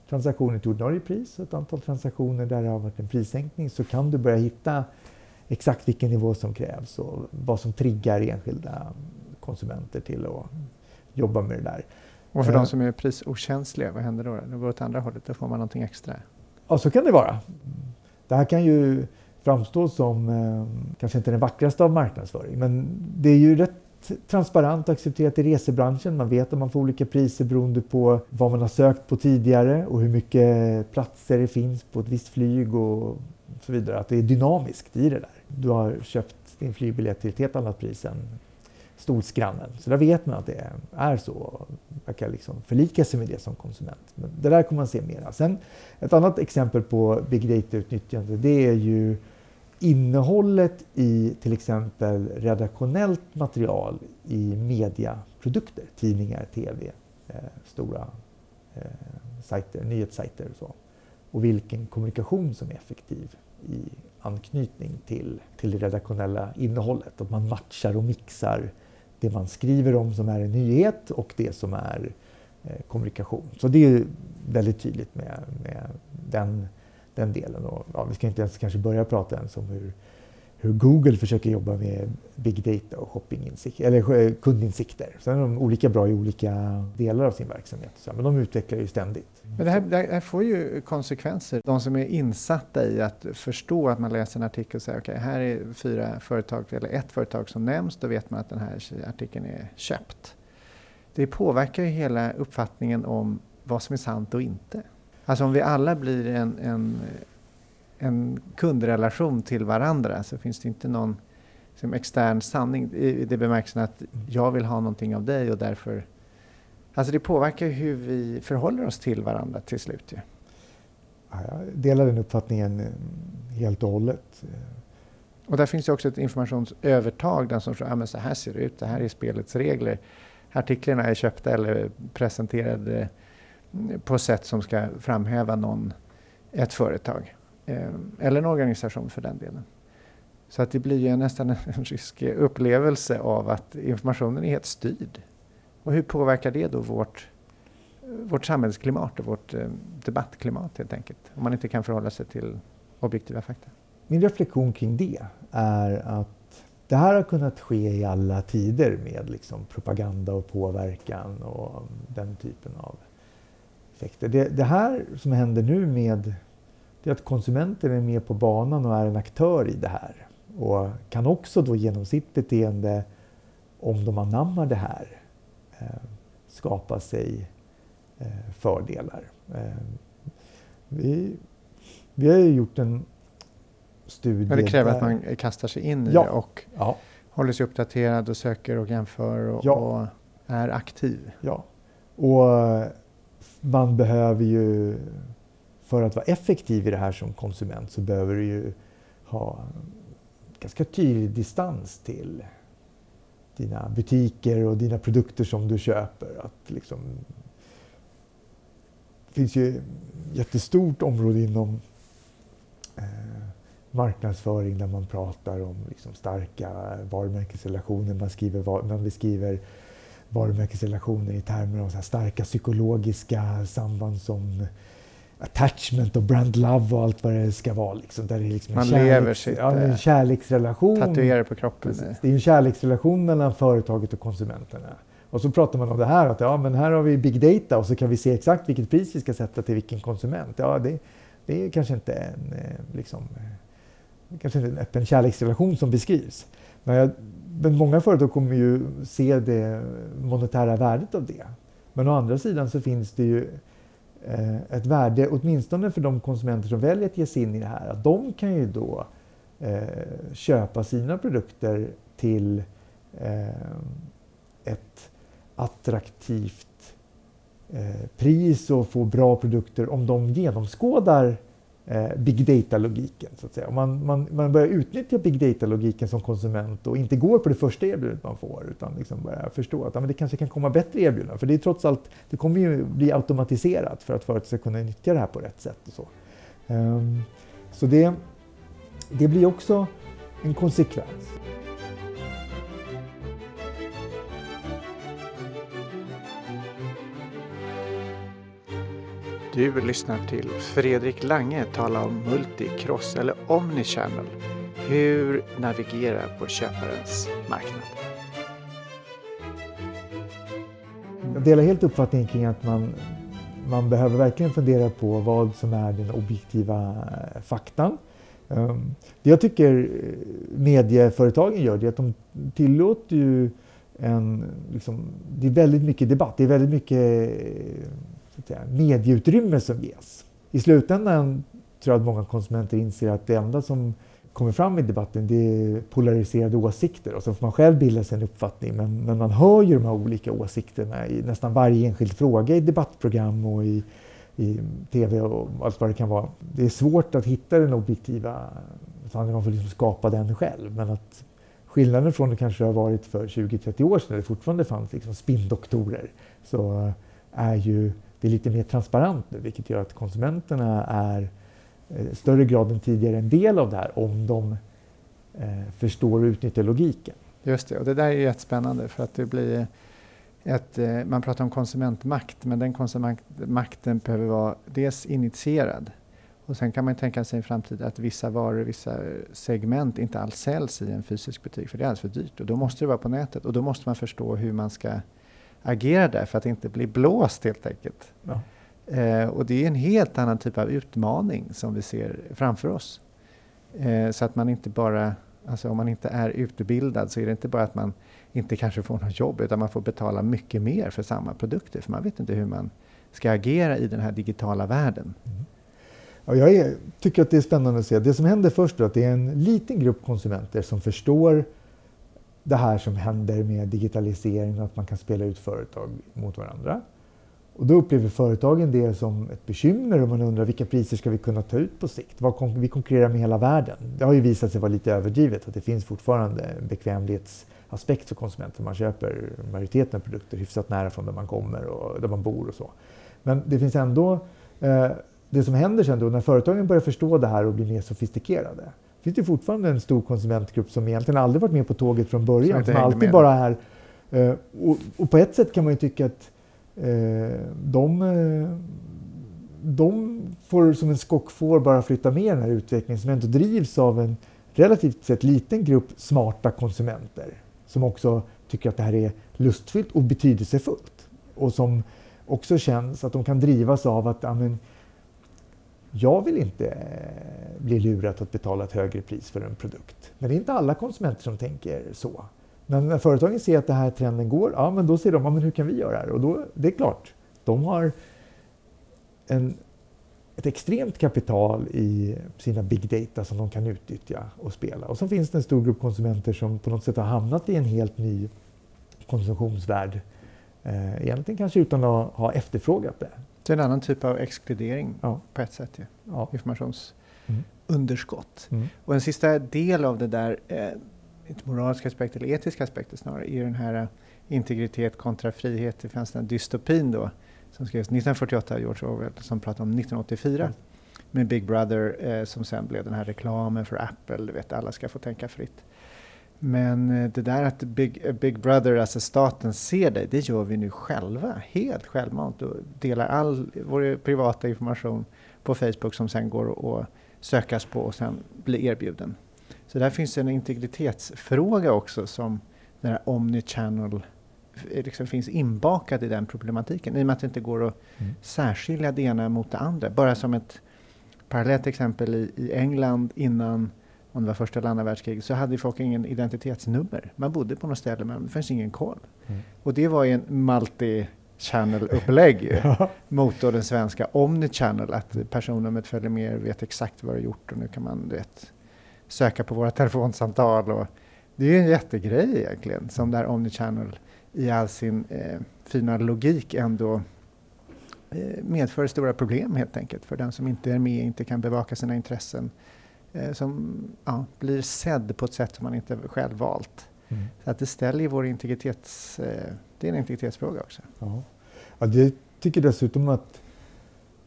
transaktioner till ordinarie pris och ett antal transaktioner där det har varit en prissänkning så kan du börja hitta exakt vilken nivå som krävs och vad som triggar enskilda konsumenter till att jobba med det där. Och för uh, de som är prisokänsliga, vad händer då? Det går åt andra hållet, då får man någonting extra? Ja, så kan det vara. Det här kan ju framstå som eh, kanske inte den vackraste av marknadsföring, men det är ju rätt transparent och accepterat i resebranschen. Man vet att man får olika priser beroende på vad man har sökt på tidigare och hur mycket platser det finns på ett visst flyg och så vidare. Att det är dynamiskt i det där. Du har köpt din flygbiljett till ett helt annat pris än stolsgrannen. Så där vet man att det är så. Man kan liksom förlika sig med det som konsument. Men det där kommer man se mera. Sen ett annat exempel på big data-utnyttjande det är ju innehållet i till exempel redaktionellt material i mediaprodukter, tidningar, tv, eh, stora eh, sajter, nyhetssajter och så. Och vilken kommunikation som är effektiv i anknytning till, till det redaktionella innehållet. Att man matchar och mixar det man skriver om som är en nyhet och det som är eh, kommunikation. Så det är väldigt tydligt med, med den den delen. Och, ja, vi ska inte ens kanske börja prata ens om hur, hur Google försöker jobba med big data och shoppinginsikt, eller eh, kundinsikter. Sen är de olika bra i olika delar av sin verksamhet, men de utvecklar ju ständigt. Men det här, det här, får ju konsekvenser. De som är insatta i att förstå att man läser en artikel och säger okej, okay, här är fyra företag eller ett företag som nämns, då vet man att den här artikeln är köpt. Det påverkar ju hela uppfattningen om vad som är sant och inte. Alltså om vi alla blir en, en, en kundrelation till varandra så finns det inte någon liksom, extern sanning i det bemärkelsen att jag vill ha någonting av dig och därför... Alltså det påverkar hur vi förhåller oss till varandra till slut. Ja. Jag delar den uppfattningen eh, helt och hållet. Och där finns det också ett informationsövertag. Den som säger att ah, så här ser det ut, det här är spelets regler. Artiklarna är köpta eller presenterade på sätt som ska framhäva någon, ett företag Eh, eller en organisation för den delen. Så att det blir ju nästan en rysk upplevelse av att informationen är helt styrd. Och hur påverkar det då vårt, vårt samhällsklimat och vårt eh, debattklimat helt enkelt? Om man inte kan förhålla sig till objektiva fakta. Min reflektion kring det är att det här har kunnat ske i alla tider med liksom propaganda och påverkan och den typen av effekter. Det, det, här som händer nu med det är att konsumenten är med på banan och är en aktör i det här. Och kan också då genom sitt beteende, om de anammar det här, eh, skapa sig eh, fördelar. Eh, vi, vi har ju gjort en studie. Men det kräver där, att man kastar sig in i ja, det och ja. håller sig uppdaterad och söker och jämför och, ja. och är aktiv. Ja. Och man behöver ju, för att vara effektiv i det här som konsument, så behöver du ju ha ganska tydlig distans till dina butiker och dina produkter som du köper. Att liksom, det finns ju ett jättestort område inom eh, marknadsföring där man pratar om liksom starka varumärkesrelationer. Man, skriver, man beskriver varumärkesrelationer i termer av så starka psykologiska samband som attachment och brand love och allt vad det ska vara. Liksom, där det är liksom Man en lever sitt... Ja, en kärleksrelation. Tatuerar på kroppen. Precis, det är en kärleksrelation mellan företaget och konsumenterna. Och så pratar man om det här att ja, men här har vi big data och så kan vi se exakt vilket pris vi ska sätta till vilken konsument. Ja, det, det är kanske inte en, eh, liksom, eh, kanske inte en öppen kärleksrelation som beskrivs. Men jag men många företag kommer ju se det monetära värdet av det. Men å andra sidan så finns det ju eh, Eh, ett värde, åtminstone för de konsumenter som väljer att ge sig in i det här, att de kan ju då eh, köpa sina produkter till eh, ett attraktivt pris och få bra produkter om de genomskådar eh, big data-logiken. så att säga. Om man, man, man börjar utnyttja big data-logiken som konsument och inte går på det första erbjudandet man får utan liksom börjar förstå att ja, men det kanske kan komma bättre erbjudanden. För det är trots allt, det kommer ju bli automatiserat för att företag ska kunna nyttja det här på rätt sätt. Och så um, så det, det blir också en konsekvens. Du lyssnar till Fredrik Lange tala om multicross eller omnichannel. Hur navigera på köparens marknad. Jag delar helt uppfattningen kring att man, man behöver verkligen fundera på vad som är den objektiva eh, faktan. Ehm, det jag tycker eh, medieföretagen gör det är att de tillåter ju en, liksom, det är väldigt mycket debatt, det är väldigt mycket eh, säga, medieutrymme som ges. I slutändan tror jag att många konsumenter inser att det enda som kommer fram i debatten det är polariserade åsikter och så får man själv bilda sig en uppfattning. Men, men man hör ju de här olika åsikterna i nästan varje enskild fråga i debattprogram och i, i tv och allt vad det kan vara. Det är svårt att hitta den objektiva, utan man får liksom skapa den själv. Men att skillnaden från det kanske har varit för 20-30 år sedan, när det fortfarande fanns liksom spinndoktorer, så är ju det är lite mer transparent nu vilket gör att konsumenterna är i eh, större grad än tidigare en del av det här om de eh, förstår och utnyttjar logiken. Just det, och det där är jättespännande för att det blir ett, eh, man pratar om konsumentmakt, men den konsumentmakten behöver vara dels initierad och sen kan man tänka sig i framtiden att vissa varor, vissa segment inte alls säljs i en fysisk butik för det är alldeles för dyrt och då måste det vara på nätet och då måste man förstå hur man ska agera där för att inte bli blåst helt enkelt. Ja. Eh, och det är en helt annan typ av utmaning som vi ser framför oss. Eh, så att man inte bara, alltså om man inte är utbildad så är det inte bara att man inte kanske får något jobb utan man får betala mycket mer för samma produkter för man vet inte hur man ska agera i den här digitala världen. Mm. Ja, jag är, tycker att det är spännande att se. Det som händer först är att det är en liten grupp konsumenter som förstår det här som händer med digitalisering och att man kan spela ut företag mot varandra. Och då upplever företagen det som ett bekymmer och man undrar vilka priser ska vi kunna ta ut på sikt? vi konkurrerar med hela världen. Det har ju visat sig vara lite överdrivet att det finns fortfarande en bekvämlighetsaspekt för konsumenter. Man köper majoriteten av produkter hyfsat nära från där man kommer och där man bor och så. Men det finns ändå eh, det som händer sen då när företagen börjar förstå det här och blir mer sofistikerade finns det fortfarande en stor konsumentgrupp som egentligen aldrig varit med på tåget från början. Som, alltid med. bara är... Uh, och, och, på ett sätt kan man ju tycka att uh, de, uh, de får som en skockfår bara flytta med den här utvecklingen som ändå drivs av en relativt sett liten grupp smarta konsumenter som också tycker att det här är lustfyllt och betydelsefullt. Och som också känns att de kan drivas av att amen, jag vill inte eh, bli lurad att betala ett högre pris för en produkt. Men det är inte alla konsumenter som tänker så. Men när företagen ser att den här trenden går, ja men då ser de, ja, men hur kan vi göra det här? Och då, det är klart, de har en, ett extremt kapital i sina big data som de kan utnyttja och spela. Och så finns det en stor grupp konsumenter som på något sätt har hamnat i en helt ny konsumtionsvärld. Eh, egentligen kanske utan att ha efterfrågat det. Det är en annan typ av exkludering ja. på ett sätt. Ja. ja. Informationsunderskott. Mm. mm. Och en sista del av det där, eh, inte moraliska aspekter eller etiska aspekter snarare, är den här uh, integritet kontra frihet. Det fanns den dystopin då som skrevs 1948, George Orwell, som pratade om 1984. Mm. Med Big Brother eh, som sen blev den här reklamen för Apple, du vet alla ska få tänka fritt. Men eh, det där att Big, eh, Big Brother, alltså staten, ser dig, det gör vi nu själva, helt självmant och delar all vår privata information på Facebook som sen går att sökas på och sen blir erbjuden. Så där finns en integritetsfråga också som den här omnichannel liksom finns inbakad i den problematiken i och med att det inte går att mm. särskilja det ena mot det andra. Bara som ett parallellt exempel i, i England innan om det var första eller andra världskriget, så hade folk ingen identitetsnummer. Man bodde på något ställe men det fanns ingen koll. Mm. Och det var ju en multi omnichannel-upplägg mot den svenska omnichannel, att personnumret följer med, vet exakt vad du har gjort och nu kan man vet, söka på våra telefonsamtal. Och det är ju en jättegrej egentligen, som där omnichannel i all sin eh, fina logik ändå eh, medför stora problem helt enkelt för den som inte är med, inte kan bevaka sina intressen, som ja, blir sedd på ett sätt som man inte själv valt. Mm. Så att det ställer vår integritets... Eh, det är en integritetsfråga också. Ja. ja, det tycker dessutom att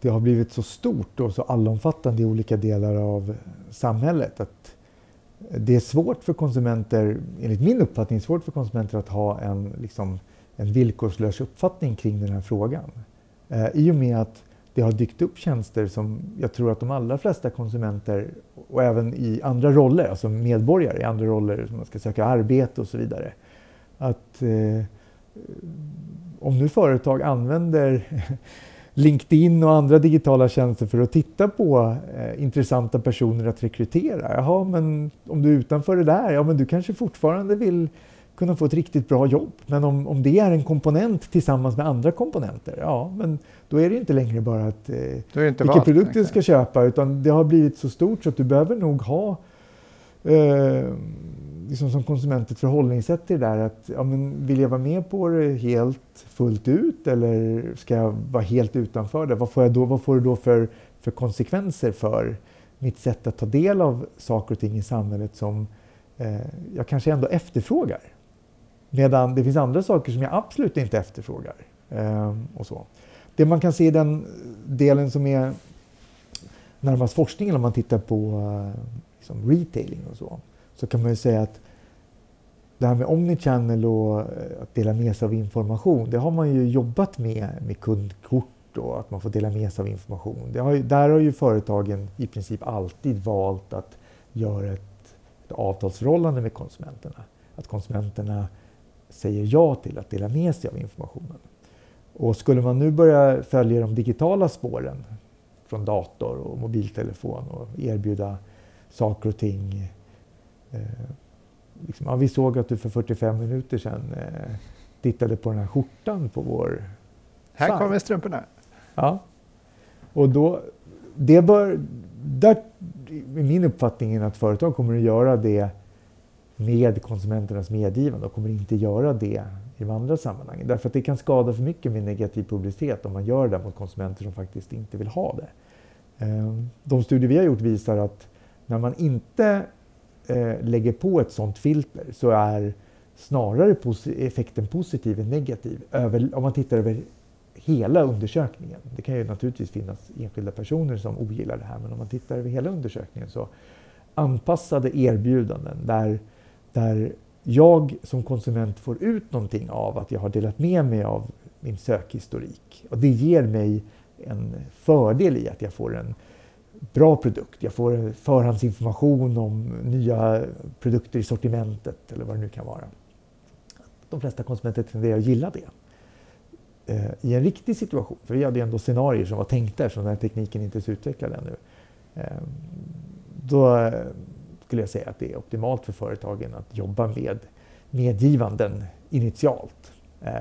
det har blivit så stort och så allomfattande i olika delar av samhället att det är svårt för konsumenter, enligt min uppfattning, svårt för konsumenter att ha en, liksom, en villkorslös uppfattning kring den här frågan. Eh, I och med att det har dykt upp tjänster som jag tror att de allra flesta konsumenter och även i andra roller, alltså medborgare i andra roller, som man ska söka arbete och så vidare. Att eh, om nu företag använder LinkedIn och andra digitala tjänster för att titta på eh, intressanta personer att rekrytera. Jaha, men om du är utanför det där, ja men du kanske fortfarande vill kunna få ett riktigt bra jobb. Men om, om det är en komponent tillsammans med andra komponenter, ja men då är det inte längre bara att eh, vilka produkter du ska köpa utan det har blivit så stort så att du behöver nog ha eh, liksom som konsument ett förhållningssätt till det där. Att, ja, men vill jag vara med på det helt fullt ut eller ska jag vara helt utanför det? Vad får, jag då, vad får det då för, för konsekvenser för mitt sätt att ta del av saker och ting i samhället som eh, jag kanske ändå efterfrågar? Medan det finns andra saker som jag absolut inte efterfrågar. Eh, och så. Det man kan se i den delen som är närmast forskningen om man tittar på eh, liksom retailing och så så kan man ju säga att det här med omnichannel och eh, att dela med sig av information, det har man ju jobbat med med kundkort och att man får dela med sig av information. Har ju, där har ju företagen i princip alltid valt att göra ett, ett avtalsförhållande med konsumenterna. Att konsumenterna säger ja till att dela med sig av informationen. Och skulle man nu börja följa de digitala spåren från dator och mobiltelefon och erbjuda saker och ting Eh, liksom, ja, vi såg att du för 45 minuter sedan eh, tittade på den här skjortan på vår Här sajt. kommer strumporna. Ja. Och då, det bör, där är min uppfattning att företag kommer att göra det med konsumenternas medgivande och kommer inte göra det i de andra sammanhangen. Därför att det kan skada för mycket med negativ publicitet om man gör det mot konsumenter som faktiskt inte vill ha det. Ehm, de studier vi har gjort visar att när man inte eh, lägger på ett sådant filter så är snarare effekten positiv än negativ om man tittar över hela undersökningen. Det kan ju naturligtvis finnas enskilda personer som ogillar det här men om man tittar över hela undersökningen så anpassade erbjudanden där, där jag som konsument får ut någonting av att jag har delat med mig av min sökhistorik. Och det ger mig en fördel i att jag får en bra produkt. Jag får förhandsinformation om nya produkter i sortimentet eller vad det nu kan vara. De flesta konsumenter tenderar att gilla det. Eh, I en riktig situation, för vi hade ändå scenarier som var tänkta eftersom den här tekniken inte är så utvecklad ännu. Eh, då eh, skulle jag säga att det är optimalt för företagen att jobba med medgivanden initialt. Eh,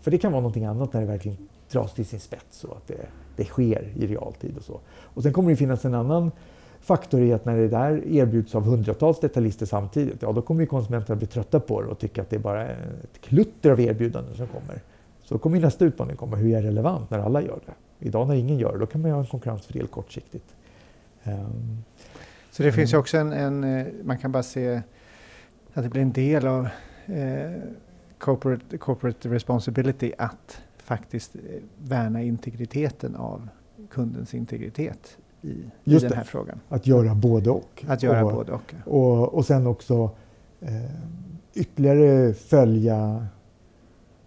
för det kan vara någonting annat när det verkligen dras till sin spets och att det det sker i realtid och så. Och sen kommer det finnas en annan faktor i att när det där erbjuds av hundratals detaljister samtidigt, ja då kommer ju konsumenterna bli trötta på det och tycka att det är bara ett klutter av erbjudanden som kommer. Så kommer nästa utmaning komma, hur är relevant när alla gör det? Idag när ingen gör det, då kan man ju ha en konkurrensfördel kortsiktigt. Um, så det finns ju också en, en, eh, man kan bara se att det blir en del av eh, corporate, corporate responsibility att faktiskt eh, värna integriteten av kundens integritet i, i den här det, frågan. Att göra både och. Att göra och, både och. Och, och sen också eh, ytterligare följa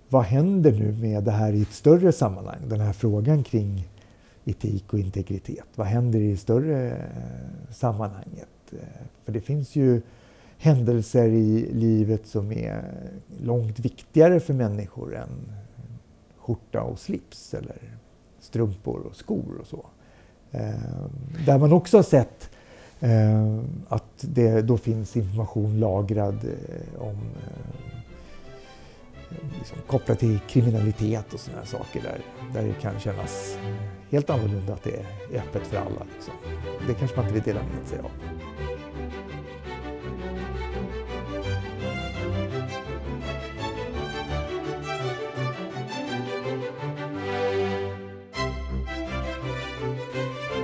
vad händer nu med det här i ett större sammanhang? Den här frågan kring etik och integritet. Vad händer i det större eh, sammanhanget? Eh, för det finns ju händelser i livet som är långt viktigare för människor än skjorta och slips eller strumpor och skor och så. Eh, där man också har sett att det då finns information lagrad om liksom kopplat till kriminalitet och sådana saker där, där det kan kännas helt annorlunda att det är öppet för alla. Liksom. Det kanske man inte vill dela med sig av.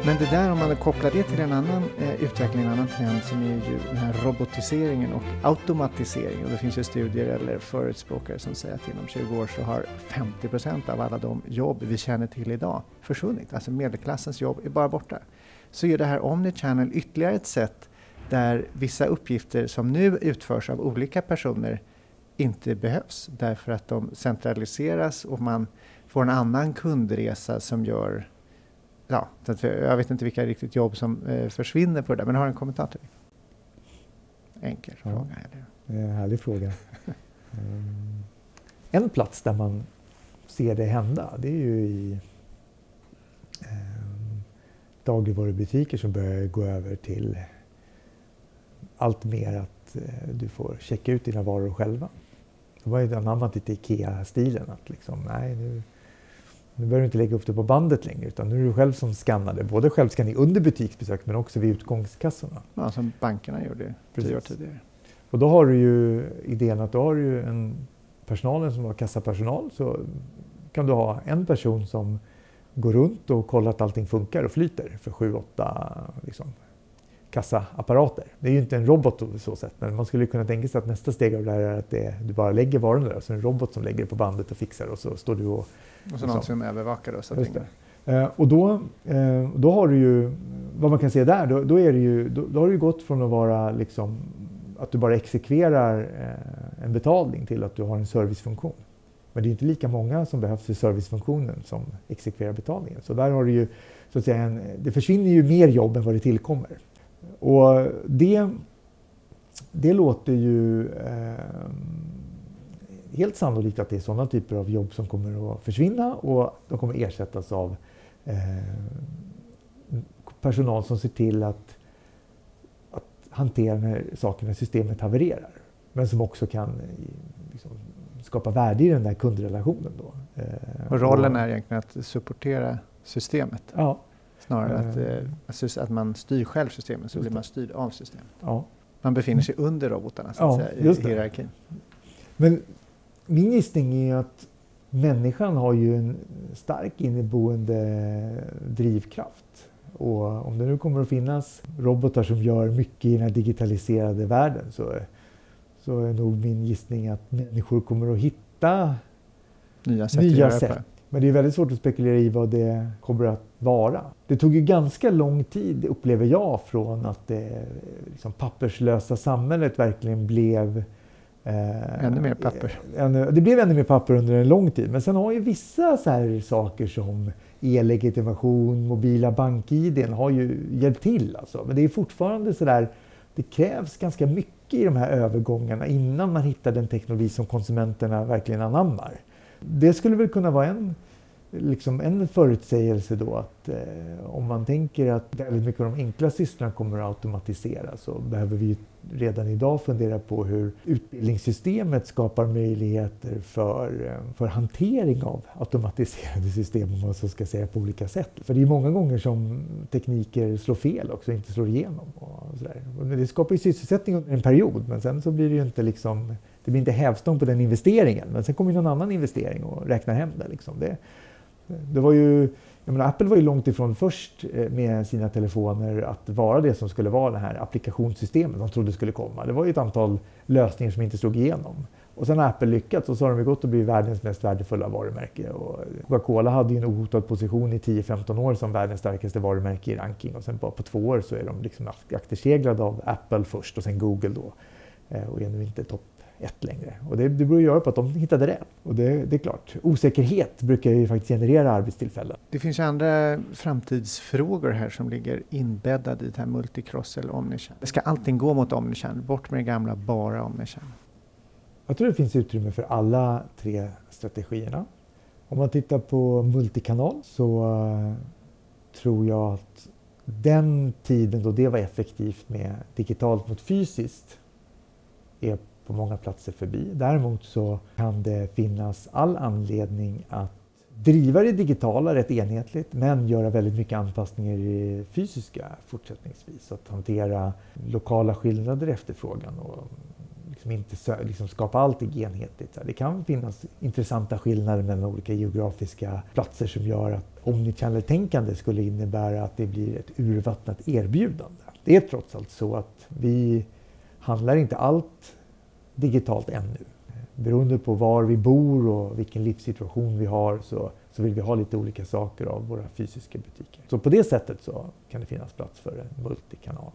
Men det där om man kopplar det till en annan eh, utveckling, en annan trend som är ju den här robotiseringen och automatiseringen. Och det finns ju studier eller förespråkare som säger att inom 20 år så har 50 procent av alla de jobb vi känner till idag försvunnit. Alltså medelklassens jobb är bara borta. Så är det här Omnichannel ytterligare ett sätt där vissa uppgifter som nu utförs av olika personer inte behövs därför att de centraliseras och man får en annan kundresa som gör ja, jag vet inte vilka riktigt jobb som eh, försvinner på det där, men har en kommentar till det? Enkel ja, fråga. Eller? En härlig fråga. um, en plats där man ser det hända, det är ju i dagligvarubutiker som börjar gå över till allt mer att du får checka ut dina varor själva. Det var ju anammat lite IKEA-stilen att liksom, nej nu nu behöver du inte lägga upp det på bandet längre utan nu är det du själv som skannar det. Både självskanning under butiksbesök men också vid utgångskassorna. Ja, som bankerna gjorde tio år tidigare. Och då har du ju idén att du har ju en personalen som var kassapersonal så kan du ha en person som går runt och kollar att allting funkar och flyter för sju, åtta liksom, kassaapparater. Det är ju inte en robot på så sätt, men man skulle kunna tänka sig att nästa steg av det här är att det, du bara lägger varorna där, så är det en robot som lägger det på bandet och fixar och så står du och... Och så någon som övervakar. Så eh, och då, eh, då har du ju, vad man kan se där, då, då är det ju, då, då, har du gått från att vara liksom att du bara exekverar eh, en betalning till att du har en servicefunktion. Men det är inte lika många som behövs för servicefunktionen som exekverar betalningen. Så där har du ju, så att säga, en, det försvinner ju mer jobb än vad det tillkommer. Och det, det låter ju eh, helt sannolikt att det är sådana typer av jobb som kommer att försvinna och de kommer ersättas av eh, personal som ser till att, att hantera när sakerna i systemet havererar. Men som också kan liksom, skapa värde i den där kundrelationen. Då. Eh, och rollen och, är egentligen att supportera systemet? Ja, Snarare att, eh, att man styr själv systemet så blir man styrd av systemet. Ja. Man befinner sig under robotarna så att ja, säga, i hierarkin. Men min gissning är att människan har ju en stark inneboende drivkraft. Och om det nu kommer att finnas robotar som gör mycket i den här digitaliserade världen så, så är nog min gissning att människor kommer att hitta nya sätt, nya sätt men det är väldigt svårt att spekulera i vad det kommer att vara. Det tog ju ganska lång tid, upplever jag, från att det liksom, papperslösa samhället verkligen blev Eh, ännu mer papper. Ännu, det blev ännu mer papper under en lång tid. Men sen har ju vissa så här saker som e-legitimation, mobila bank-id har ju hjälpt till. Alltså. Men det är fortfarande så där, det krävs ganska mycket i de här övergångarna innan man hittar den teknologi som konsumenterna verkligen anammar det skulle väl kunna vara en, liksom en förutsägelse då att eh, om man tänker att väldigt mycket av de enkla sysslorna kommer att automatiseras så behöver vi redan idag fundera på hur utbildningssystemet skapar möjligheter för, eh, för hantering av automatiserade system om man så ska säga på olika sätt. För det är många gånger som tekniker slår fel också, inte slår igenom. Och sådär. Det skapar ju sysselsättning under en period men sen så blir det ju inte liksom det blir inte hävstång på den investeringen. Men sen kommer någon annan investering och räknar hem det. Liksom. det, det var ju, menar, Apple var ju långt ifrån först eh, med sina telefoner att vara det som skulle vara det här applikationssystemet de trodde skulle komma. Det var ju ett antal lösningar som inte slog igenom. Och sen har Apple lyckats och så har de gått och blivit världens mest värdefulla varumärke. Coca-Cola hade ju en ohotad position i 10-15 år som världens starkaste varumärke i ranking och sen bara på två år så är de liksom akterseglade av Apple först och sen Google då. Eh, och är nu inte topp ett längre. Och det, det beror ju på att de hittade det. Och det, det, är klart, osäkerhet brukar ju faktiskt generera arbetstillfällen. Det finns ju andra framtidsfrågor här som ligger inbäddade i det här multicross eller omnichannel. Ska allting gå mot omnichannel? Bort med det gamla, bara omnichannel? Jag tror det finns utrymme för alla tre strategierna. Om man tittar på multikanal så uh, tror jag att den tiden då det var effektivt med digitalt mot fysiskt är på många platser förbi. Däremot så kan det finnas all anledning att driva det digitala rätt enhetligt men göra väldigt mycket anpassningar i det fysiska fortsättningsvis. Att hantera lokala skillnader i efterfrågan och liksom inte liksom skapa allting enhetligt. Det kan finnas intressanta skillnader mellan olika geografiska platser som gör att omnichannel-tänkande skulle innebära att det blir ett urvattnat erbjudande. Det är trots allt så att vi handlar inte allt digitalt ännu. Beroende på var vi bor och vilken livssituation vi har så, så vill vi ha lite olika saker av våra fysiska butiker. Så på det sättet så kan det finnas plats för en multikanal.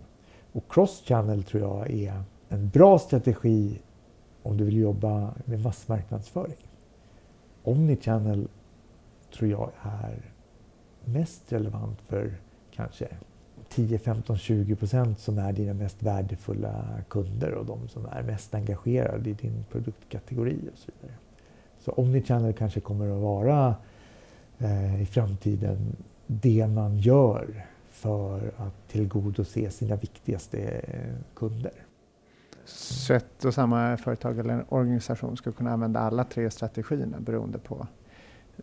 Och cross-channel tror jag är en bra strategi om du vill jobba med massmarknadsföring. Omnichannel tror jag är mest relevant för kanske 10, 15, 20 procent som är dina mest värdefulla kunder och de som är mest engagerade i din produktkategori och så vidare. Så Omnichannel kanske kommer att vara eh, i framtiden det man gör för att tillgodose sina viktigaste kunder. Så ett och samma företag eller organisation ska kunna använda alla tre strategierna beroende på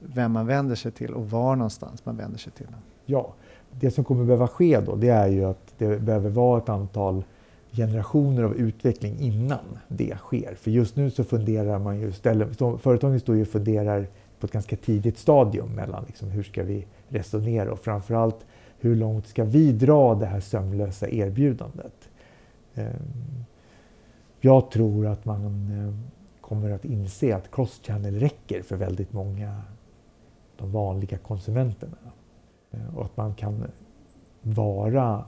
vem man vänder sig till och var någonstans man vänder sig till. Ja, det som kommer behöva ske då det är ju att det behöver vara ett antal generationer av utveckling innan det sker. För just nu så funderar man ju, ställer, företagen står ju och funderar på ett ganska tidigt stadium mellan liksom hur ska vi resonera och framförallt hur långt ska vi dra det här sömlösa erbjudandet? Ehm, jag tror att man eh, kommer att inse att cross-channel räcker för väldigt många de vanliga konsumenterna. Eh, och att man kan vara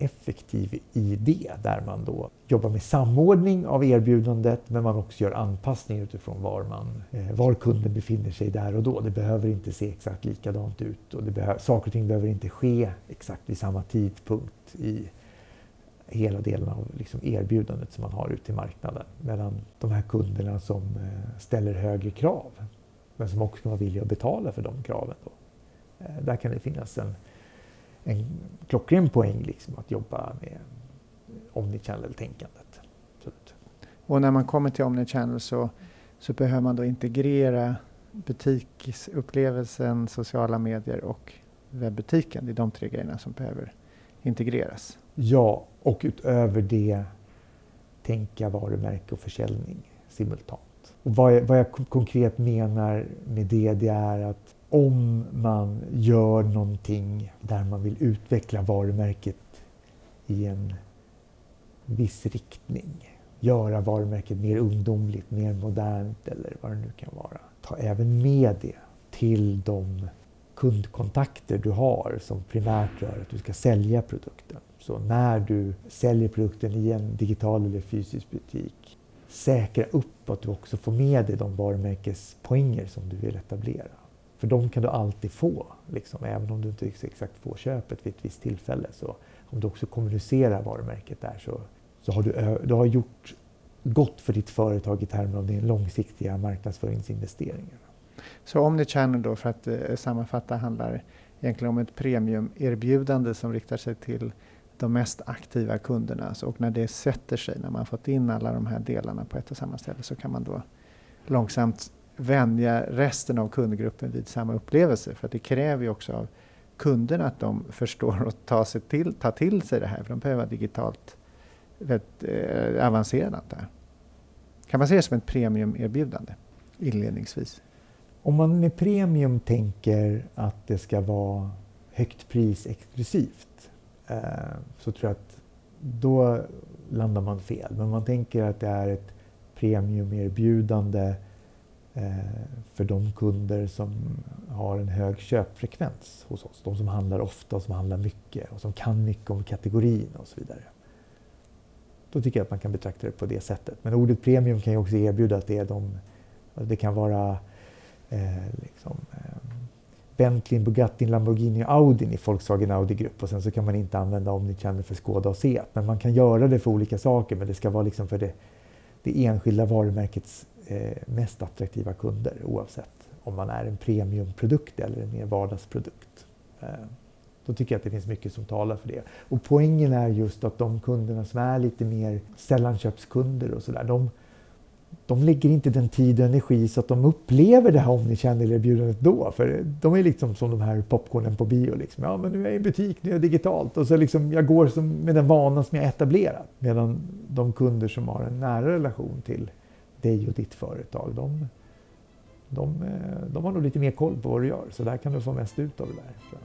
effektiv i det där man då jobbar med samordning av erbjudandet men man också gör anpassning utifrån var, man, eh, var kunden befinner sig där och då. Det behöver inte se exakt likadant ut och det behöver, saker och ting behöver inte ske exakt vid samma tidpunkt i hela delen av liksom erbjudandet som man har ute i marknaden. Medan de här kunderna som eh, ställer högre krav men som också vara villiga att betala för de kraven. Då. Eh, där kan det finnas en, en klockren poäng liksom att jobba med omnichannel-tänkandet. Och när man kommer till omnichannel så, så behöver man då integrera butiksupplevelsen, sociala medier och webbutiken. Det är de tre grejerna som behöver integreras. Ja, och utöver det tänka varumärke och försäljning simultant. Och vad, jag, vad jag konkret menar med det, det är att om man gör någonting där man vill utveckla varumärket i en viss riktning. Göra varumärket mer ungdomligt, mer modernt eller vad det nu kan vara. Ta även med det till de kundkontakter du har som primärt rör att du ska sälja produkten. Så när du säljer produkten i en digital eller fysisk butik, säkra upp att du också får med dig de varumärkespoänger som du vill etablera. För de kan du alltid få, liksom, även om du inte exakt får köpet vid ett visst tillfälle. Så om du också kommunicerar varumärket där så, så har du, du har gjort gott för ditt företag i termer av dina långsiktiga marknadsföringsinvesteringar. Så Omnichannel då, för att eh, sammanfatta, handlar egentligen om ett premiumerbjudande som riktar sig till de mest aktiva kunderna. Så, och när det sätter sig, när man fått in alla de här delarna på ett och samma ställe så kan man då långsamt vänja resten av kundgruppen vid samma upplevelse. För det kräver ju också av kunderna att de förstår och tar, sig till, tar till sig det här. För de behöver vara digitalt väldigt eh, avancerade. Där. Kan man se det som ett premiumerbjudande inledningsvis? Om man med premium tänker att det ska vara högt pris exklusivt Eh, så tror jag att då landar man fel. Men man tänker att det är ett premiumerbjudande eh, för de kunder som har en hög köpfrekvens hos oss. De som handlar ofta och som handlar mycket och som kan mycket om kategorin och så vidare. Då tycker jag att man kan betrakta det på det sättet. Men ordet premium kan ju också erbjuda att det är de, det kan vara eh, liksom, eh, Bentleyn, Bentley, Bugatti, Lamborghini och Audi i Volkswagen Audi-grupp och sen så kan man inte använda Omnichannel för Skoda och Seat. Men man kan göra det för olika saker men det ska vara liksom för det, det enskilda varumärkets eh, mest attraktiva kunder oavsett om man är en premiumprodukt eller en mer vardagsprodukt. Eh, då tycker jag att det finns mycket som talar för det. Och poängen är just att de kunderna som är lite mer sällanköpskunder och sådär, de, de lägger inte den tid och energi så att de upplever det här omnichannel-erbjudandet då. För de är liksom som de här popcornen på bio. Liksom. Ja, men nu är jag i butik, nu är jag digitalt. Och så liksom, jag går som, med den vanan som jag etablerat. Medan de kunder som har en nära relation till dig och ditt företag, de, de, eh, de har nog lite mer koll på vad du gör. Så där kan du få mest ut av det där.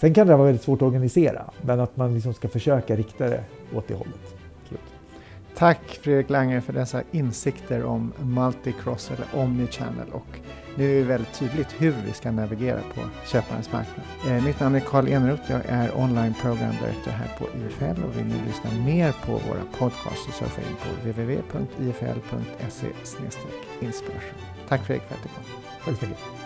Sen kan det vara väldigt svårt att organisera, men att man liksom ska försöka rikta det åt det hållet. Tack Fredrik Lange för dessa insikter om multicross eller omnichannel och nu är det väldigt tydligt hur vi ska navigera på köparens marknad. Eh, mitt namn är Karl Eneroth, jag är online program director här på IFL och vill ni lyssna mer på våra podcasts så surfa in på www.ifl.se inspiration. Tack Fredrik för att du kom. Tack så mycket.